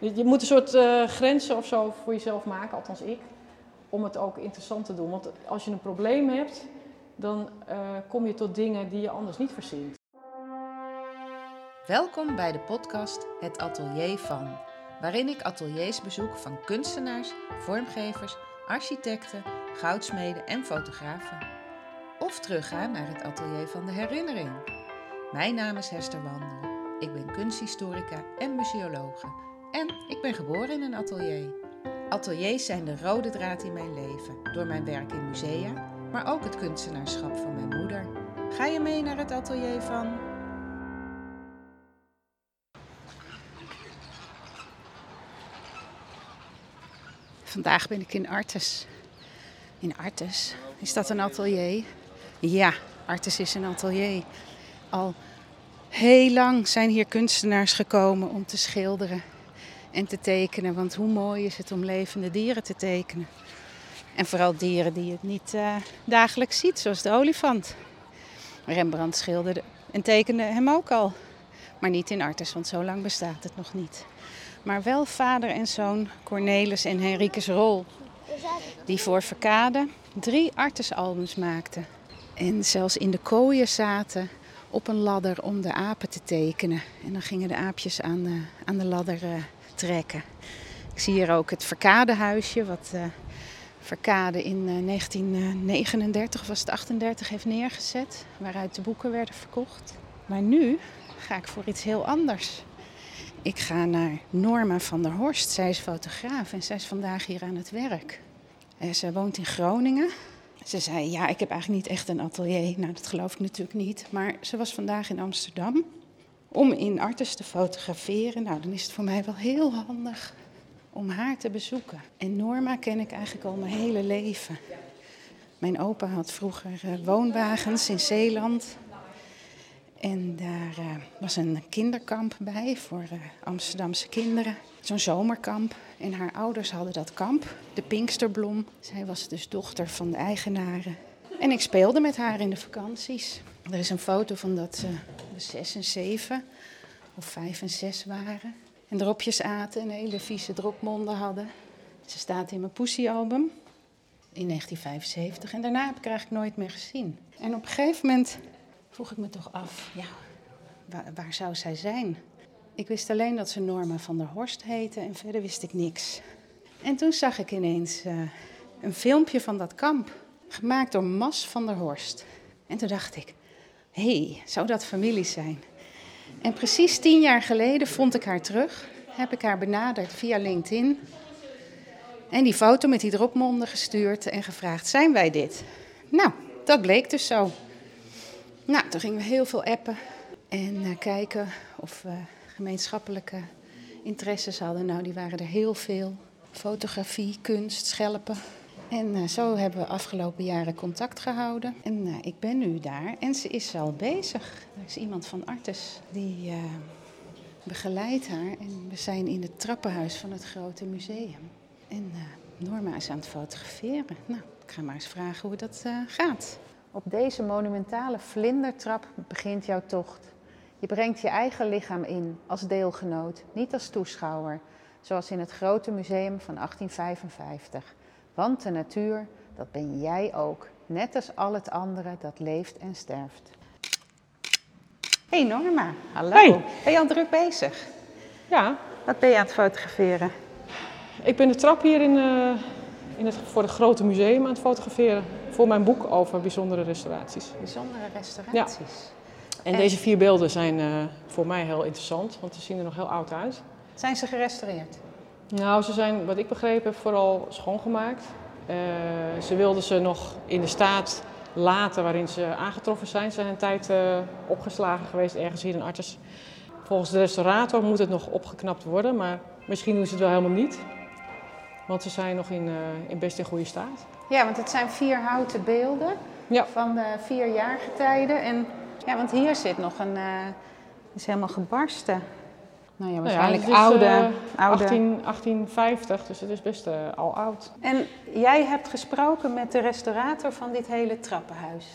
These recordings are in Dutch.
Je moet een soort eh, grenzen of zo voor jezelf maken, althans ik, om het ook interessant te doen. Want als je een probleem hebt, dan eh, kom je tot dingen die je anders niet verzint. Welkom bij de podcast Het Atelier van, waarin ik ateliers bezoek van kunstenaars, vormgevers, architecten, goudsmeden en fotografen. Of terugga naar het atelier van de herinnering. Mijn naam is Hester Wandel. Ik ben kunsthistorica en museologe. En ik ben geboren in een atelier. Ateliers zijn de rode draad in mijn leven, door mijn werk in musea, maar ook het kunstenaarschap van mijn moeder. Ga je mee naar het atelier van Vandaag ben ik in Artes. In Artes? Is dat een atelier? Ja, Artes is een atelier. Al heel lang zijn hier kunstenaars gekomen om te schilderen en te tekenen. Want hoe mooi is het om levende dieren te tekenen. En vooral dieren die je niet uh, dagelijks ziet, zoals de olifant. Rembrandt schilderde en tekende hem ook al. Maar niet in Artes, want zo lang bestaat het nog niet maar wel vader en zoon Cornelis en Henricus Rol. Die voor Verkade drie artisalbums maakten. En zelfs in de kooien zaten op een ladder om de apen te tekenen. En dan gingen de aapjes aan de, aan de ladder uh, trekken. Ik zie hier ook het Verkadehuisje, wat uh, Verkade in uh, 1939 of was het 38 heeft neergezet. Waaruit de boeken werden verkocht. Maar nu ga ik voor iets heel anders. Ik ga naar Norma van der Horst. Zij is fotograaf en zij is vandaag hier aan het werk. En ze woont in Groningen. Ze zei, ja, ik heb eigenlijk niet echt een atelier. Nou, dat geloof ik natuurlijk niet. Maar ze was vandaag in Amsterdam om in Artes te fotograferen. Nou, dan is het voor mij wel heel handig om haar te bezoeken. En Norma ken ik eigenlijk al mijn hele leven. Mijn opa had vroeger eh, woonwagens in Zeeland. En daar uh, was een kinderkamp bij voor uh, Amsterdamse kinderen. Zo'n zomerkamp. En haar ouders hadden dat kamp, de Pinksterblom. Zij was dus dochter van de eigenaren. En ik speelde met haar in de vakanties. Er is een foto van dat ze zes en zeven of vijf en zes waren. En dropjes aten en hele vieze dropmonden hadden. Ze staat in mijn poesiealbum in 1975. En daarna heb ik haar eigenlijk nooit meer gezien. En op een gegeven moment vroeg ik me toch af, ja, waar, waar, zou zij zijn? Ik wist alleen dat ze Norma van der Horst heette en verder wist ik niks. En toen zag ik ineens uh, een filmpje van dat kamp, gemaakt door Mas van der Horst. En toen dacht ik, hey, zou dat familie zijn? En precies tien jaar geleden vond ik haar terug, heb ik haar benaderd via LinkedIn. En die foto met die dropmonden gestuurd en gevraagd, zijn wij dit? Nou, dat bleek dus zo. Nou, toen gingen we heel veel appen en uh, kijken of we gemeenschappelijke interesses hadden. Nou, die waren er heel veel. Fotografie, kunst, schelpen. En uh, zo hebben we afgelopen jaren contact gehouden. En uh, ik ben nu daar en ze is al bezig. Er is iemand van Artes die begeleidt haar. En we zijn in het trappenhuis van het grote museum. En Norma is aan het fotograferen. Nou, ik ga maar eens vragen hoe dat gaat. Op deze monumentale vlindertrap begint jouw tocht. Je brengt je eigen lichaam in als deelgenoot, niet als toeschouwer, zoals in het grote museum van 1855. Want de natuur, dat ben jij ook, net als al het andere dat leeft en sterft. Hey Norma, hallo. Hey. Ben je al druk bezig? Ja, Wat ben je aan het fotograferen? ik ben de trap hier in, uh, in het, voor het grote museum aan het fotograferen. Voor mijn boek over bijzondere restauraties. Bijzondere restauraties. En, En- deze vier beelden zijn eh, voor mij heel interessant, want ze zien er nog heel oud uit. Zijn ze gerestaureerd? Nou, ze zijn, wat ik begrepen heb, vooral schoongemaakt. Eh, ze wilden ze nog in de staat laten waarin ze aangetroffen zijn. Ze zijn een tijd eh, opgeslagen geweest ergens hier in Artes. Volgens de restaurator moet het nog opgeknapt worden, maar misschien doen ze het wel helemaal niet. Want ze zijn nog in, eh, in best in goede staat. Ja, want het zijn vier houten beelden Ja. van de vier jaargetijden. En ja, want hier zit nog een, eh is helemaal gebarsten. Nou ja, Nou ja, waarschijnlijk is, oude, eh, oude. 18, 1850, dus het is best eh, al oud. En jij hebt gesproken met de restaurator van dit hele trappenhuis.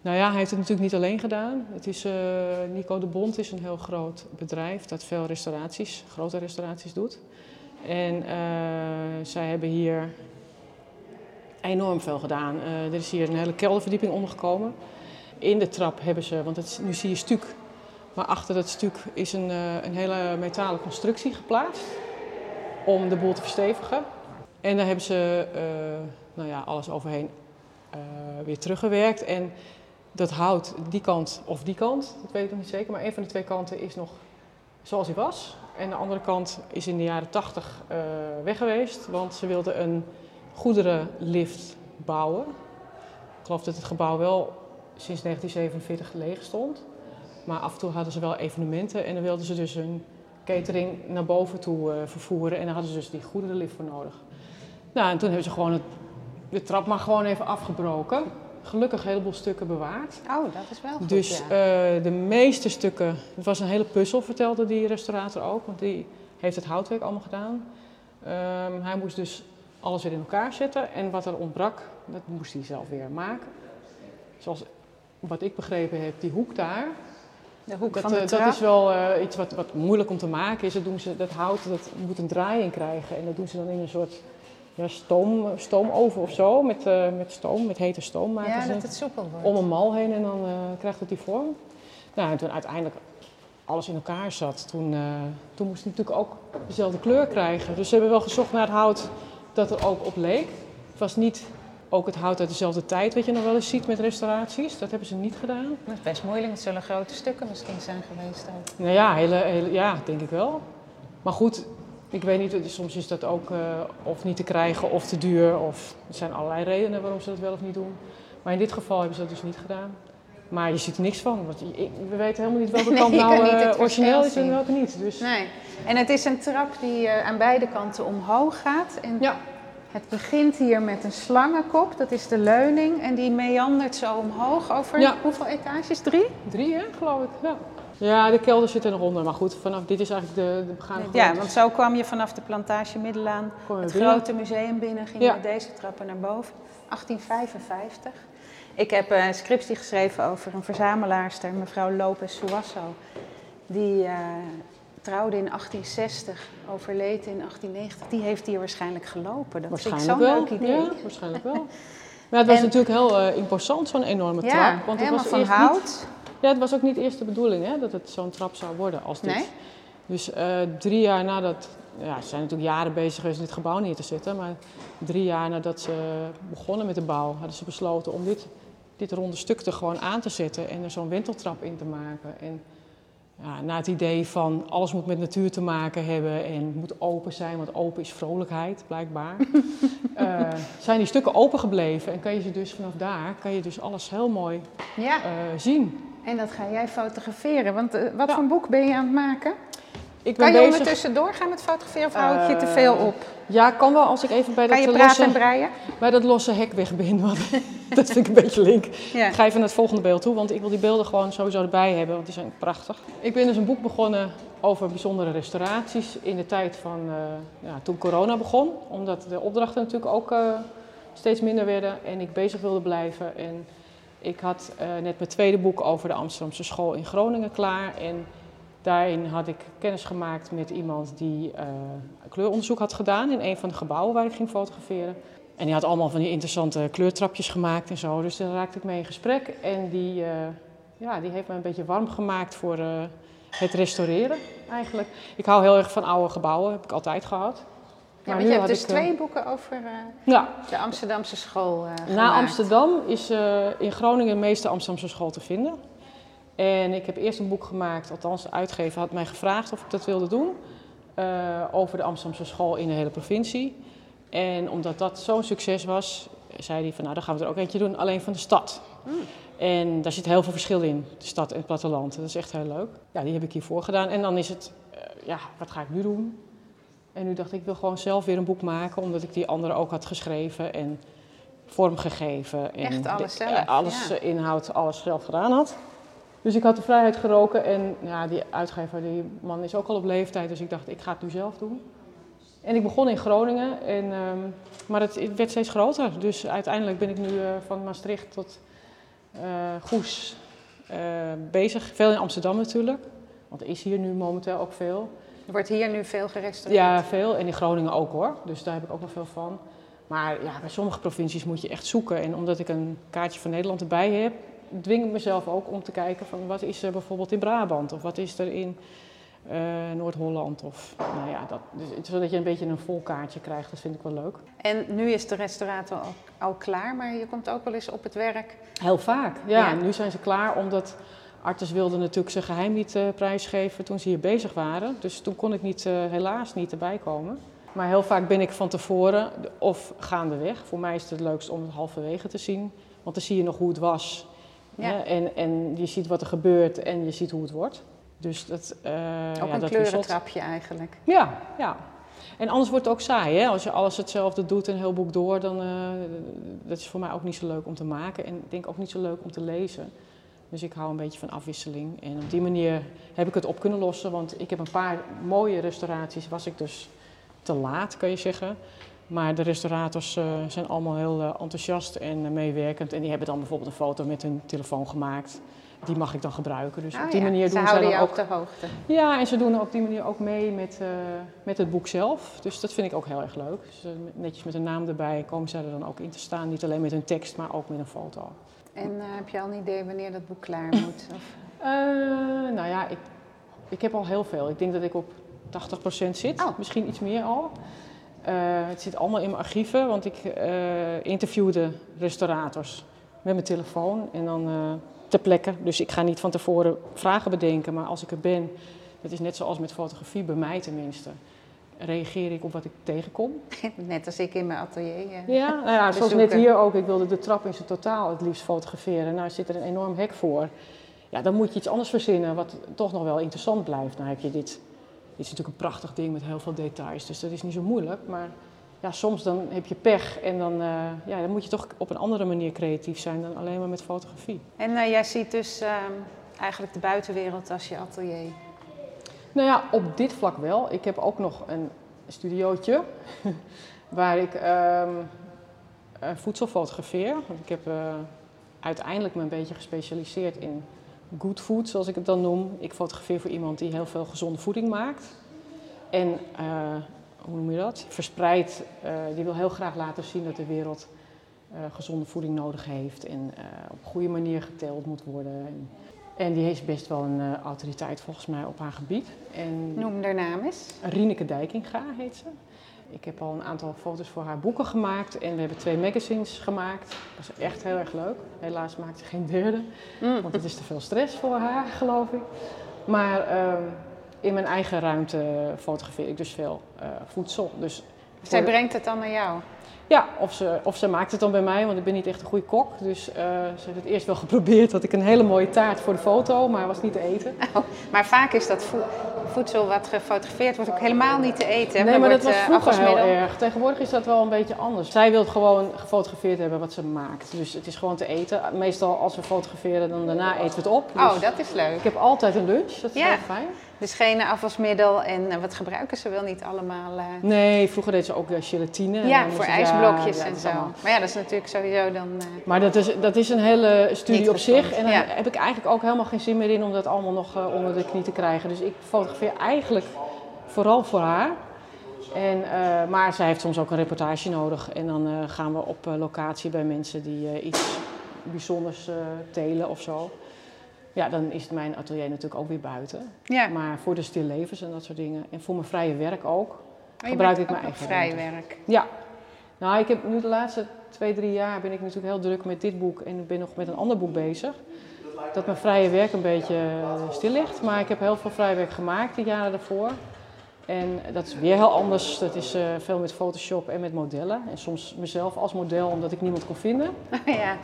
Nou ja, hij heeft het natuurlijk niet alleen gedaan. Het is, uh, Nico de Bond is een heel groot bedrijf dat veel restauraties, grote restauraties doet. En uh, zij hebben hier enorm veel gedaan. Uh, er is hier een hele kelderverdieping ondergekomen. In de trap hebben ze, want het is, nu zie je stuk, maar achter dat stuk is een, een hele metalen constructie geplaatst om de boel te verstevigen. En daar hebben ze nou ja, alles overheen weer teruggewerkt. En dat hout, die kant of die kant, dat weet ik nog niet zeker, maar een van de twee kanten is nog zoals hij was. En de andere kant is in de jaren 80 uh, weg geweest, want ze wilden een goederenlift bouwen. Ik geloof dat het gebouw wel sinds 1947 leeg stond. Maar af en toe hadden ze wel evenementen en dan wilden ze dus een catering naar boven toe uh, vervoeren. En daar hadden ze dus die goederenlift voor nodig. Nou, en toen hebben ze gewoon het, de trap maar gewoon even afgebroken gelukkig een heleboel stukken bewaard. Oh, dat is wel goed, Dus ja. uh, de meeste stukken, het was een hele puzzel, vertelde die restaurator ook, want die heeft het houtwerk allemaal gedaan. Um, hij moest dus alles weer in elkaar zetten en wat er ontbrak, dat moest hij zelf weer maken. Zoals wat ik begrepen heb, die hoek daar. De hoek dat, van de trap. dat is wel uh, iets wat, wat moeilijk om te maken is. Dat, doen ze, dat hout dat moet een draaiing krijgen en dat doen ze dan in een soort ja, stoom, stoomoven of zo, met, uh, met stoom, met hete stoom maken ja, ze dat het soepel wordt. om een mal heen en dan uh, krijgt het die vorm. Nou, en toen uiteindelijk alles in elkaar zat, toen, toen moest het natuurlijk ook dezelfde kleur krijgen. Dus ze hebben wel gezocht naar het hout dat er ook op leek. Het was niet ook het hout uit dezelfde tijd, wat je nog wel eens ziet met restauraties. Dat hebben ze niet gedaan. Dat is best moeilijk, het zullen grote stukken misschien zijn geweest ook. Nou ja, hele, hele, ja denk ik wel. Maar goed, ik weet niet, soms is dat ook uh, of niet te krijgen of te duur. Of er zijn allerlei redenen waarom ze dat wel of niet doen. Maar in dit geval hebben ze dat dus niet gedaan. Maar je ziet er niks van, want we weten helemaal niet welke nee, kant nou uh, origineel is en welke niet. Dus. Nee. En het is een trap die uh, aan beide kanten omhoog gaat. En ja. Het begint hier met een slangenkop, dat is de leuning. En die meandert zo omhoog over ja. hoeveel etages? Drie? Drie, hè, geloof ik. Ja. Ja, de kelder zit er nog onder. Maar goed, vanaf dit is eigenlijk de, de grond. Ja, want zo kwam je vanaf de plantage Middelaan het binnen. grote museum binnen. Ging Ja. met deze trappen naar boven. 1855. Ik heb een scriptie geschreven over een verzamelaarster, mevrouw Lopez Suasso. Die eh, trouwde in 1860, overleed in 1890. Die heeft hier waarschijnlijk gelopen. Dat vind ik zo'n Waarschijnlijk leuk wel. idee. Ja, waarschijnlijk wel. Maar het was En- natuurlijk heel eh, imposant, zo'n enorme Ja, trap. Want het was van hout. Niet, ja, het was ook niet eerst de bedoeling hè, dat het zo'n trap zou worden als dit. Nee? Dus eh, drie jaar nadat, ja, ze zijn natuurlijk jaren bezig geweest om dit gebouw neer te zetten, maar drie jaar nadat ze begonnen met de bouw, hadden ze besloten om dit, dit ronde stuk er gewoon aan te zetten en er zo'n wenteltrap in te maken. En ja, na het idee van alles moet met natuur te maken hebben en moet open zijn, want open is vrolijkheid, blijkbaar. Eh, zijn die stukken open gebleven en kan je ze dus vanaf daar kan je dus alles heel mooi Ja, eh, zien. en dat ga jij fotograferen. Want eh, wat Ja. voor een boek ben je aan het maken? Ik ben Kan je bezig. ondertussen doorgaan met fotograferen of hou ik je te Eh, veel op? Ja, kan wel als ik even bij Kan dat, je praten en losse, breien? bij dat losse hek weg ben. Want dat vind ik een beetje link. Ja. Ik ga even naar het volgende beeld toe, want ik wil die beelden gewoon sowieso erbij hebben, want die zijn prachtig. Ik ben dus een boek begonnen over bijzondere restauraties in de tijd van eh, ja, toen corona begon. Omdat de opdrachten natuurlijk ook eh, steeds minder werden en ik bezig wilde blijven. En ik had net mijn tweede boek over de Amsterdamse school in Groningen klaar. En daarin had ik kennis gemaakt met iemand die eh, kleuronderzoek had gedaan in een van de gebouwen waar ik ging fotograferen. En die had allemaal van die interessante kleurtrapjes gemaakt en zo. Dus daar raakte ik mee in gesprek. En die, eh, ja, die heeft me een beetje warm gemaakt voor eh, het restaureren eigenlijk. Ik hou heel erg van oude gebouwen, heb ik altijd gehad. Ja, Maar want je hebt dus ik, twee boeken over Ja, de Amsterdamse school na gemaakt. Amsterdam is in Groningen de meeste Amsterdamse school te vinden. En ik heb eerst een boek gemaakt, althans de uitgever had mij gevraagd of ik dat wilde doen. eh, over de Amsterdamse school in de hele provincie. En omdat dat zo'n succes was, zei hij van nou dan gaan we er ook eentje doen, alleen van de stad. En daar zit heel veel verschil in, de stad en het platteland. Dat is echt heel leuk. Ja, die heb ik hiervoor gedaan. En dan is het, eh, ja, wat ga ik nu doen? En nu dacht ik, ik wil gewoon zelf weer een boek maken, omdat ik die andere ook had geschreven en vormgegeven. En Echt alles de- zelf, eh, alles ja. inhoud, alles zelf gedaan had. Dus ik had de vrijheid geroken en ja, die uitgever, die man is ook al op leeftijd, dus ik dacht, ik ga het nu zelf doen. En ik begon in Groningen, en, ehm, maar het, het werd steeds groter. Dus uiteindelijk ben ik nu eh, van Maastricht tot eh, Goes eh, bezig. Veel in Amsterdam natuurlijk, want er is hier nu momenteel ook veel. Er wordt hier nu veel gerestaureerd. Ja, veel. En in Groningen ook hoor. Dus daar heb ik ook wel veel van. Maar ja, bij sommige provincies moet je echt zoeken. En omdat ik een kaartje van Nederland erbij heb, dwing ik mezelf ook om te kijken van wat is er bijvoorbeeld in Brabant of wat is er in eh, Noord-Holland. Of nou ja, dat, dus, zodat je een beetje een vol kaartje krijgt, dat vind ik wel leuk. En nu is de restaurator al, al klaar, maar je komt ook wel eens op het werk. Heel vaak, ja. Ja. Nu zijn ze klaar omdat Artes wilde natuurlijk zijn geheim niet eh, prijsgeven toen ze hier bezig waren. Dus toen kon ik niet, eh, helaas niet erbij komen. Maar heel vaak ben ik van tevoren of gaandeweg. Voor mij is het het leukst om het halverwege te zien. Want dan zie je nog hoe het was. Ja. En, en je ziet wat er gebeurt en je ziet hoe het wordt. Dus dat, eh, Ook ja, een dat kleurentrapje eigenlijk. Ja, ja. En anders wordt het ook saai. Hè? Als je alles hetzelfde doet, een heel boek door, dan uh, dat is voor mij ook niet zo leuk om te maken. En ik denk ook niet zo leuk om te lezen. Dus ik hou een beetje van afwisseling. En op die manier heb ik het op kunnen lossen. Want ik heb een paar mooie restauraties, was ik dus te laat, kan je zeggen. Maar de restaurators uh, zijn allemaal heel uh, enthousiast en uh, meewerkend. En die hebben dan bijvoorbeeld een foto met hun telefoon gemaakt. Die mag ik dan gebruiken. Dus Oh op die ja, manier ze doen houden je dan op ook de hoogte. ja, en ze doen op die manier ook mee met, met het boek zelf. Dus dat vind ik ook heel erg leuk. Dus, netjes met een naam erbij komen zij er dan ook in te staan. Niet alleen met hun tekst, maar ook met een foto. En heb je al een idee wanneer dat boek klaar moet? Of? nou ja, ik, ik heb al heel veel. Ik denk dat ik op 80% zit. Oh. Misschien iets meer al. Het zit allemaal in mijn archieven, want ik interviewde restaurators met mijn telefoon. En dan ter plekke. Dus ik ga niet van tevoren vragen bedenken, maar als ik er ben, dat is net zoals met fotografie, bij mij tenminste, reageer ik op wat ik tegenkom. Net als ik in mijn atelier. Uh, ja, nou ja zoals net hier ook. Ik wilde de trap in zijn totaal het liefst fotograferen. Nou zit er een enorm hek voor. Ja, dan moet je iets anders verzinnen wat toch nog wel interessant blijft. Nou heb je dit. Is natuurlijk een prachtig ding met heel veel details, dus dat is niet zo moeilijk. Maar ja, soms dan heb je pech en dan, uh, ja, dan moet je toch op een andere manier creatief zijn dan alleen maar met fotografie. En uh, jij ziet dus uh, eigenlijk de buitenwereld als je atelier? Nou ja, op dit vlak wel. Ik heb ook nog een studiootje waar ik voedsel fotografeer. Ik heb eh, uiteindelijk me een beetje gespecialiseerd in good food, zoals ik het dan noem. Ik fotografeer voor iemand die heel veel gezonde voeding maakt. En eh, hoe noem je dat? Verspreid. Uh, die wil heel graag laten zien dat de wereld uh, gezonde voeding nodig heeft en op een goede manier geteeld moet worden. En, en die heeft best wel een autoriteit volgens mij op haar gebied. En Noem haar naam eens. Rieneke Dijkinga heet ze. Ik heb al een aantal foto's voor haar boeken gemaakt en we hebben twee magazines gemaakt. Dat was echt heel erg leuk. Helaas maakt ze geen derde, mm. want het is te veel stress voor haar, geloof ik. Maar uh, in mijn eigen ruimte fotografeer ik dus veel uh, voedsel. Dus Zij brengt het dan naar jou? Ja, of ze, of ze maakt het dan bij mij, want ik ben niet echt een goede kok. Dus uh, ze heeft het eerst wel geprobeerd. Had ik een hele mooie taart voor de foto, maar was niet te eten. Oh, maar vaak is dat vo voedsel wat gefotografeerd wordt ook helemaal niet te eten. Nee, maar dat wordt, was vroeger heel erg. Tegenwoordig is dat wel een beetje anders. Zij wil gewoon gefotografeerd hebben wat ze maakt. Dus het is gewoon te eten. Meestal als we fotograferen, dan daarna eten we het op. Dus oh, dat is leuk. Ik heb altijd een lunch, dat is ja. heel fijn. Dus geen afwasmiddel en uh, wat gebruiken ze wel niet allemaal? Uh... Nee, vroeger deed ze ook uh, gelatine. Ja, voor ijsblokjes ja, en zo. Allemaal... Maar ja, dat is natuurlijk sowieso dan... uh, Maar dat is, dat is een hele studie op zich. En dan ja. heb ik eigenlijk ook helemaal geen zin meer in om dat allemaal nog uh, onder de knie te krijgen. Dus ik fotografeer eigenlijk vooral voor haar. En, uh, maar zij heeft soms ook een reportage nodig. En dan uh, gaan we op uh, locatie bij mensen die iets bijzonders telen of zo. Ja, dan is mijn atelier natuurlijk ook weer buiten. Ja. Maar voor de stillevens en dat soort dingen. En voor mijn vrije werk ook. Gebruik ik mijn eigen vrij ruimte. werk. Ja. Nou, ik heb nu de laatste twee, drie jaar ben ik natuurlijk heel druk met dit boek. En ik ben nog met een ander boek bezig. Dat mijn vrije werk een beetje eh, stil ligt. Maar ik heb heel veel vrije werk gemaakt de jaren daarvoor. En dat is weer heel anders. Dat is uh, veel met Photoshop en met modellen. En soms mezelf als model, omdat ik niemand kon vinden. ja.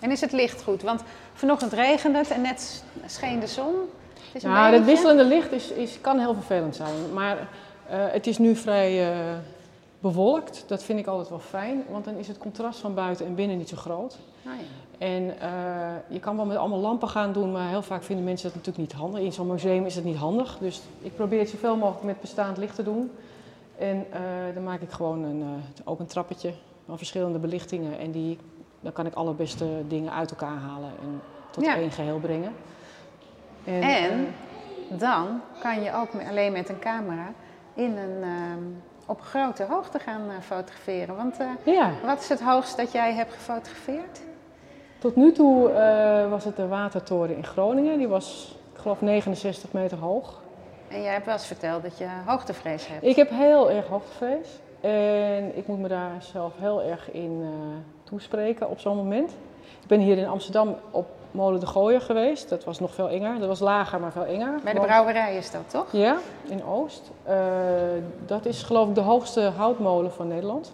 En is het licht goed? Want vanochtend regende het en net scheen de zon. Het is een Nou, beetje... wisselende licht is, is, kan heel vervelend zijn. Maar uh, het is nu vrij uh, bewolkt. Dat vind ik altijd wel fijn. Want dan is het contrast van buiten en binnen niet zo groot. Ah, ja. En uh, je kan wel met allemaal lampen gaan doen, maar heel vaak vinden mensen dat natuurlijk niet handig. In zo'n museum is het niet handig. Dus ik probeer het zoveel mogelijk met bestaand licht te doen. En dan maak ik gewoon een, ook een trappetje van verschillende belichtingen. En die dan kan ik alle beste dingen uit elkaar halen en tot Ja. één geheel brengen. En, En eh, dan kan je ook alleen met een camera in een, ehm, op grote hoogte gaan eh, fotograferen. Want eh, ja, wat is het hoogst dat jij hebt gefotografeerd? tot nu toe was het de watertoren in Groningen. Die was, ik geloof, 69 meter hoog. En jij hebt wel eens verteld dat je hoogtevrees hebt. Ik heb heel erg hoogtevrees. En ik moet me daar zelf heel erg in toespreken op zo'n moment. Ik ben hier in Amsterdam op Molen de Gooier geweest. Dat was nog veel enger. Dat was lager, maar veel enger. Bij de brouwerij is dat toch? Ja, in Oost. Eh, dat is geloof ik de hoogste houtmolen van Nederland.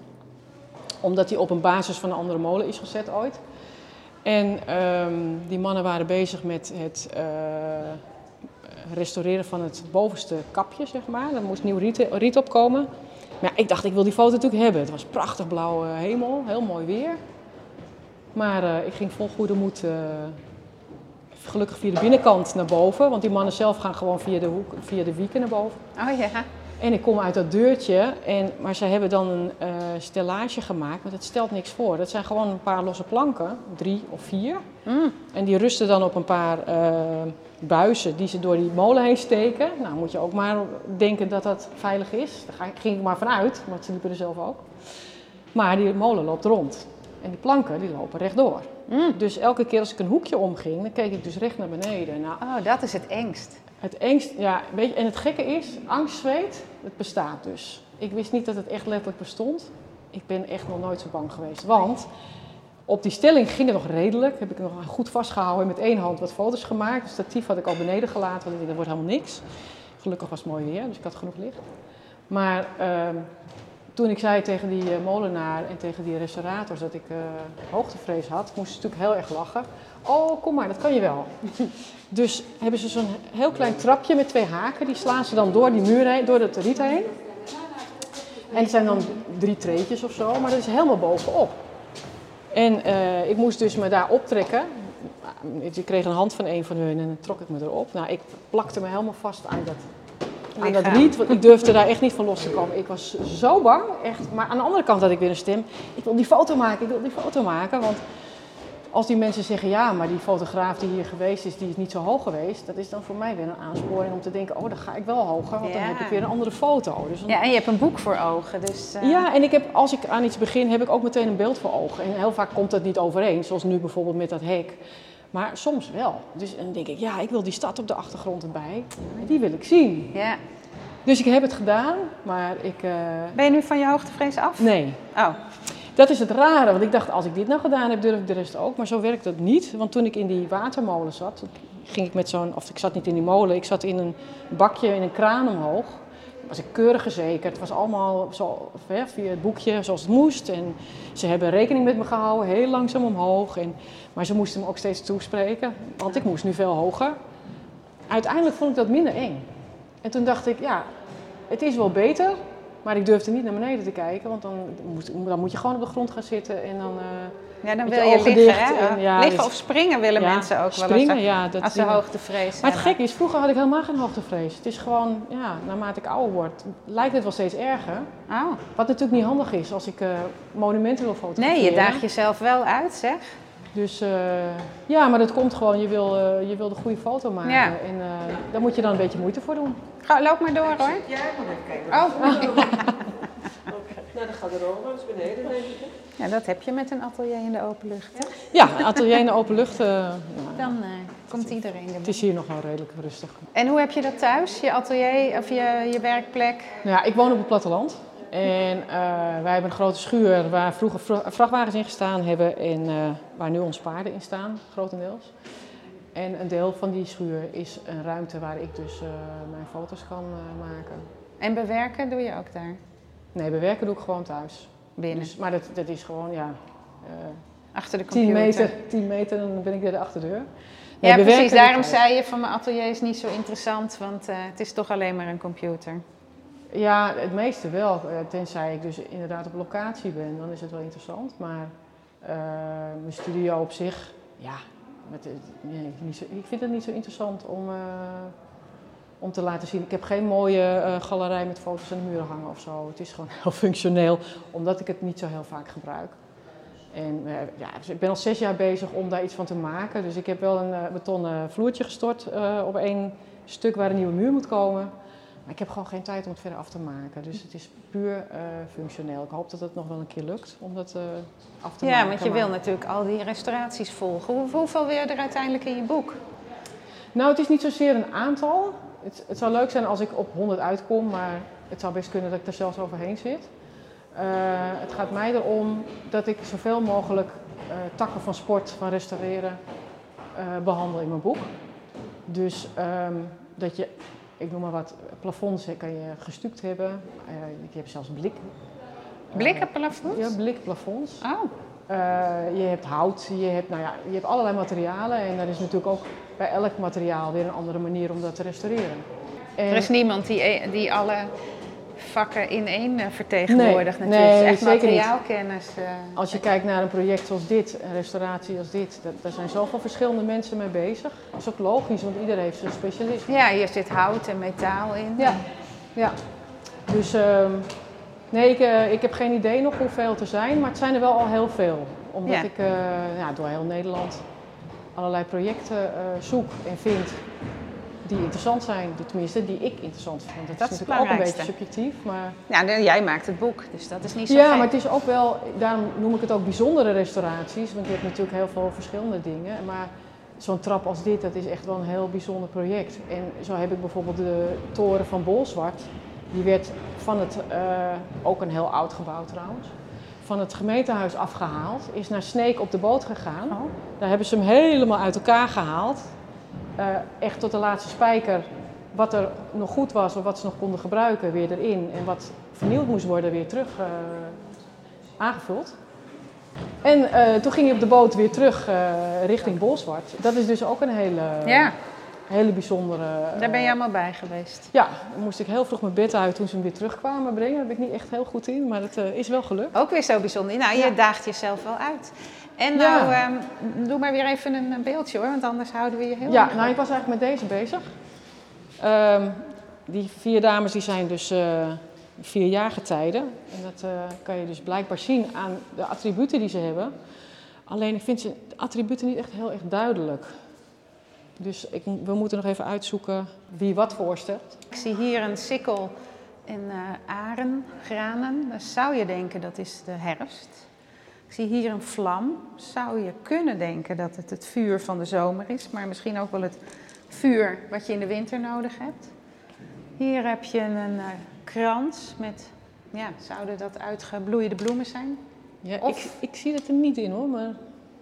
Omdat die op een basis van een andere molen is gezet ooit. En ehm, die mannen waren bezig met het eh, restaureren van het bovenste kapje, zeg maar. Er moest nieuw riet, riet op komen. Ja, ik dacht, ik wil die foto natuurlijk hebben. Het was prachtig blauwe hemel, heel mooi weer. Maar eh, ik ging vol goede moed eh, gelukkig via de binnenkant naar boven. Want die mannen zelf gaan gewoon via de, hoek, via de wieken naar boven. Oh ja. En ik kom uit dat deurtje, en, maar ze hebben dan een eh, stellage gemaakt, maar dat stelt niks voor. Dat zijn gewoon een paar losse planken, drie of vier. Mm. En die rusten dan op een paar eh, buizen die ze door die molen heen steken. Nou, moet je ook maar denken dat dat veilig is. Daar ging ik maar vanuit, want ze liepen er zelf ook. Maar die molen loopt rond. En die planken die lopen rechtdoor. Mm. Dus elke keer als ik een hoekje omging, dan keek ik dus recht naar beneden. Nou, Oh, dat is het engst. Het engst, ja, weet je, en het gekke is, angstzweet, het bestaat dus. Ik wist niet dat het echt letterlijk bestond. Ik ben echt nog nooit zo bang geweest. Want op die stelling ging het nog redelijk. Heb ik nog goed vastgehouden en met één hand wat foto's gemaakt. Het statief had ik al beneden gelaten, want ik dat wordt helemaal niks. Gelukkig was het mooi weer, dus ik had genoeg licht. Maar ehm, toen ik zei tegen die eh, molenaar en tegen die restaurators dat ik eh, hoogtevrees had, moesten ze natuurlijk heel erg lachen. Oh, kom maar, dat kan je wel. Dus hebben ze zo'n heel klein trapje met twee haken. Die slaan ze dan door die muur heen, door het riet heen. En het zijn dan drie treetjes of zo, maar dat is helemaal bovenop. En eh, ik moest dus me daar optrekken. Ik kreeg een hand van een van hun en dan trok ik me erop. Nou, ik plakte me helemaal vast aan dat, aan dat riet, want ik durfde daar echt niet van los te komen. Ik was zo bang, echt. Maar aan de andere kant had ik weer een stem. Ik wil die foto maken, ik wil die foto maken. Want als die mensen zeggen, ja, maar die fotograaf die hier geweest is, die is niet zo hoog geweest. Dat is dan voor mij weer een aansporing om te denken, oh, dan ga ik wel hoger, want dan heb ik weer een andere foto. Dus dan- Ja, en je hebt een boek voor ogen, dus... eh, ja, en ik heb, als ik aan iets begin, heb ik ook meteen een beeld voor ogen. En heel vaak komt dat niet overeen, zoals nu bijvoorbeeld met dat hek. Maar soms wel. Dus dan denk ik, ja, ik wil die stad op de achtergrond erbij. En die wil ik zien. ja. Dus ik heb het gedaan, maar ik... eh, Ben je nu van je hoogtevrees af? nee, Oh, dat is het rare. Want ik dacht, als ik dit nou gedaan heb, durf ik de rest ook. Maar zo werkt dat niet. Want toen ik in die watermolen zat, ging ik met zo'n... Of ik zat niet in die molen, ik zat in een bakje, in een kraan omhoog. Was ik keurig gezekerd. Het was allemaal zo, via het boekje zoals het moest. En ze hebben rekening met me gehouden, heel langzaam omhoog. En, maar ze moesten me ook steeds toespreken, want ik moest nu veel hoger. Uiteindelijk vond ik dat minder eng. En toen dacht ik, ja, het is wel beter, maar ik durfde niet naar beneden te kijken, want dan moet, dan moet je gewoon op de grond gaan zitten en dan eh, ja, dan Met wil je liggen, hè? en ja, liggen dus- of springen willen ja, mensen ook wel springen. eens. Ja, dat Als ze hoogtevrees Maar het gek is, vroeger had ik helemaal geen hoogtevrees. Het is gewoon, ja, naarmate ik ouder word, lijkt het wel steeds erger. Oh. Wat natuurlijk niet handig is als ik eh, monumenten wil fotograferen. Nee, je daagt jezelf wel uit, zeg. Dus eh, ja, maar dat komt gewoon, je wil, eh, je wil de goede foto maken. Ja. En eh, daar moet je dan een beetje moeite voor doen. Ga, loop maar door, hoor. Ja, ik moet even kijken. Oh, Nou, dan gaat de dat is beneden, denk ik. ja, dat heb je met een atelier in de open lucht. hè? Ja, atelier in de open lucht. nou, Dan eh, komt iedereen het erbij. is hier nog wel redelijk rustig. En hoe heb je dat thuis? Je atelier of je, je werkplek? Nou ja, ik woon op het platteland. En eh, wij hebben een grote schuur waar vroeger vra- vrachtwagens in gestaan hebben en eh, waar nu onze paarden in staan, grotendeels. En een deel van die schuur is een ruimte waar ik dus eh, mijn foto's kan maken. En bewerken doe je ook daar? Nee, bewerken doe ik gewoon thuis. Binnen? Dus, maar dat, dat is gewoon, ja, Achter de computer? 10 meter, 10 meter dan ben ik bij de achterdeur. Nee, Ja, precies. Daarom thuis. zei je van mijn atelier is niet zo interessant, want het is toch alleen maar een computer. Ja, het meeste wel. Eh, Tenzij ik dus inderdaad op locatie ben, dan is het wel interessant. Maar eh, mijn studio op zich, ja, met, ik vind het niet zo interessant om, eh, om te laten zien. Ik heb geen mooie galerij met foto's aan de muren hangen of zo. Het is gewoon heel functioneel, omdat ik het niet zo heel vaak gebruik. En ja, dus ik ben al zes jaar bezig om daar iets van te maken. Dus ik heb wel een betonnen vloertje gestort op één stuk waar een nieuwe muur moet komen. Maar ik heb gewoon geen tijd om het verder af te maken. Dus het is puur eh, functioneel. Ik hoop dat het nog wel een keer lukt om dat eh, af te maken. Ja, want je maar- wil natuurlijk al die restauraties volgen. Hoe- hoeveel wil je er uiteindelijk in je boek? Nou, het is niet zozeer een aantal. Het, het zou leuk zijn als ik op 100 uitkom, maar het zou best kunnen dat ik er zelfs overheen zit. Eh, het gaat mij erom dat ik zoveel mogelijk takken van sport, van restaureren, eh, behandel in mijn boek. Dus ehm, dat je, ik noem maar wat, plafonds kan je gestuukt hebben. Eh, je hebt zelfs blik. Eh, Blikken plafonds? Ja, blikplafonds. Oh, Eh, je hebt hout, je hebt, nou ja, je hebt allerlei materialen en er is natuurlijk ook bij elk materiaal weer een andere manier om dat te restaureren. En, er is niemand die, die alle vakken in één eh, vertegenwoordigt Nee, natuurlijk. nee, is echt materiaalkennis. eh. als je kijkt naar een project zoals dit, een restauratie als dit, daar, daar zijn zoveel verschillende mensen mee bezig. Dat is ook logisch, want iedereen heeft zijn specialisme. Ja, hier zit hout en metaal in. Ja, ja. Dus ehm, nee, ik, eh, ik heb geen idee nog hoeveel er zijn, maar het zijn er wel al heel veel. Omdat Ja. ik ja, door heel Nederland allerlei projecten zoek en vind die interessant zijn. Tenminste, die ik interessant vind. Dat, Dat is natuurlijk ook een beetje subjectief. Maar, Ja, jij maakt het boek, dus dat is niet zo ja, maar het is ook wel, daarom noem ik het ook bijzondere restauraties. Want je hebt natuurlijk heel veel verschillende dingen. Maar zo'n trap als dit, dat is echt wel een heel bijzonder project. En zo heb ik bijvoorbeeld de toren van Bolzwart. Die werd van het, eh, ook een heel oud gebouw trouwens, van het gemeentehuis afgehaald. Is naar Sneek op de boot gegaan. Oh. Daar hebben ze hem helemaal uit elkaar gehaald. Eh, echt tot de laatste spijker. Wat er nog goed was of wat ze nog konden gebruiken, weer erin. En wat vernieuwd moest worden, weer terug eh, aangevuld. En eh, toen ging hij op de boot weer terug richting Bolzwart. Dat is dus ook een hele, Ja, hele bijzondere... daar ben je eh, allemaal bij geweest. Ja, dan moest ik heel vroeg mijn bed uit toen ze hem weer terugkwamen brengen. Daar ben ik niet echt heel goed in, maar dat eh, is wel gelukt. Ook weer zo bijzonder. Nou, je Ja. daagt jezelf wel uit. En Ja. nou, ehm, doe maar weer even een, beeldje hoor, want anders houden we je heel Ja, nou, ik was eigenlijk met deze bezig. Ehm, die vier dames die zijn dus eh, vier jaargetijden. En dat kan je dus blijkbaar zien aan de attributen die ze hebben. Alleen ik vind ze attributen niet echt heel erg duidelijk. Dus ik, we moeten nog even uitzoeken wie wat voorstelt. Ik zie hier een sikkel en eh aren, granen. Dan zou je denken dat is de herfst. Ik zie hier een vlam. Zou je kunnen denken dat het het vuur van de zomer is, maar misschien ook wel het vuur wat je in de winter nodig hebt. Hier heb je een eh, krans met, ja, zouden dat uitgebloeide bloemen zijn? Ja, Of- ik, ik zie het er niet in hoor, maar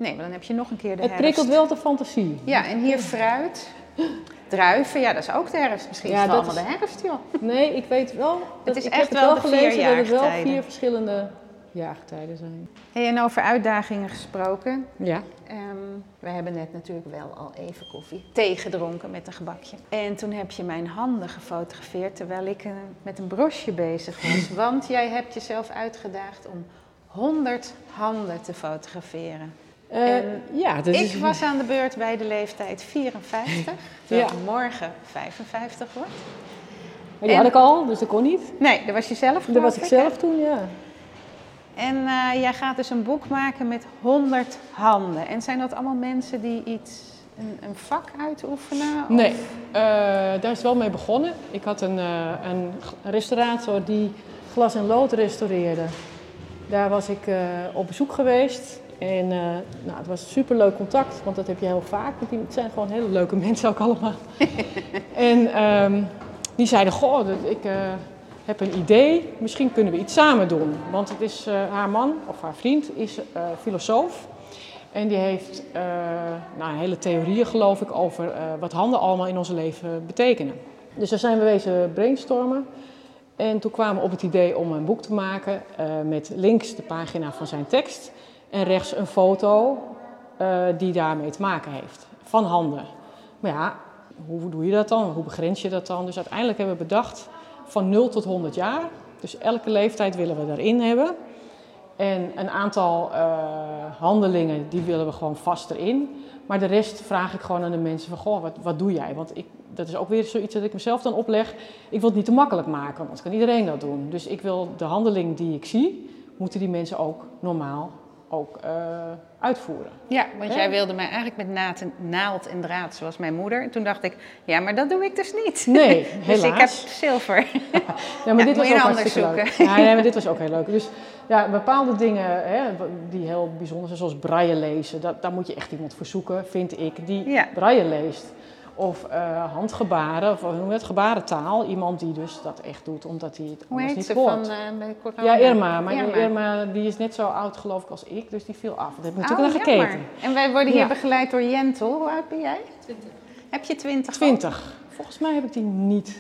Nee, maar dan heb je nog een keer de het herfst. prikkelt wel de fantasie. Ja, en hier fruit. Druiven, ja, dat is ook de herfst. Misschien Ja, is het allemaal de herfst, joh. Nee, ik weet wel. Dat, is ik echt heb het wel wel gelezen vier dat het wel vier verschillende jaargetijden zijn. Hey, en over uitdagingen gesproken. Ja. Ehm, we hebben net natuurlijk wel al even koffie, thee gedronken met een gebakje. En toen heb je mijn handen gefotografeerd terwijl ik eh, met een brosje bezig was. Want jij hebt jezelf uitgedaagd om 100 handen te fotograferen. Eh, ja, dat ik is... was aan de beurt bij de leeftijd 54, terwijl Ja. morgen 55 word. Maar die en- had ik al, dus dat kon niet. Nee, dat was je zelf Dat was ik zelf toen, ja. En eh, jij gaat dus een boek maken met 100 handen. En zijn dat allemaal mensen die iets, een, een vak uitoefenen? Of- Nee, eh, daar is het wel mee begonnen. Ik had een, een restaurator die glas en lood restaureerde. Daar was ik op bezoek geweest. En eh, nou, het was superleuk contact, want dat heb je heel vaak. Want die, het zijn gewoon hele leuke mensen ook allemaal. en ehm, die zeiden, goh, ik eh, heb een idee, misschien kunnen we iets samen doen. Want het is, eh, haar man, of haar vriend, is filosoof. En die heeft nou, hele theorieën, geloof ik, over wat handen allemaal in ons leven betekenen. Dus daar zijn we wezen brainstormen. En toen kwamen we op het idee om een boek te maken met links de pagina van zijn tekst en rechts een foto eh, die daarmee te maken heeft, van handen. Maar ja, hoe doe je dat dan? Hoe begrens je dat dan? Dus uiteindelijk hebben we bedacht van 0 tot 100 jaar. Dus elke leeftijd willen we daarin hebben. En een aantal eh, handelingen, die willen we gewoon vast erin. Maar de rest vraag ik gewoon aan de mensen van, goh, wat, wat doe jij? Want ik, dat is ook weer zoiets dat ik mezelf dan opleg. Ik wil het niet te makkelijk maken, want kan iedereen dat doen. Dus ik wil de handeling die ik zie, moeten die mensen ook normaal ook eh, uitvoeren. Ja, want jij wilde mij eigenlijk met naad en, naald en draad, zoals mijn moeder. En toen dacht ik, ja, maar dat doe ik dus niet. Nee, dus ik heb helaas. zilver. Ja, maar Ja, dit was ook hartstikke leuk. Ja, nee, maar dit was ook heel leuk. Dus ja, bepaalde dingen hè, die heel bijzonder zijn, zoals braille lezen, dat, daar moet je echt iemand voor zoeken, vind ik, die Ja. braille leest. Of eh, handgebaren, of hoe noem je het, gebarentaal. Iemand die dus dat echt doet, omdat hij het Hoe anders heet niet hoort. van eh, bij corona? ja, Irma. Maar Irma. Irma. die is net zo oud geloof ik als ik, dus die viel af. Dat heb ik Oh, natuurlijk naar jammer. gekeken. En wij worden hier Ja. begeleid door Jentel. Hoe oud ben jij? 20. Heb je 20? 20. Volgens mij heb ik die niet.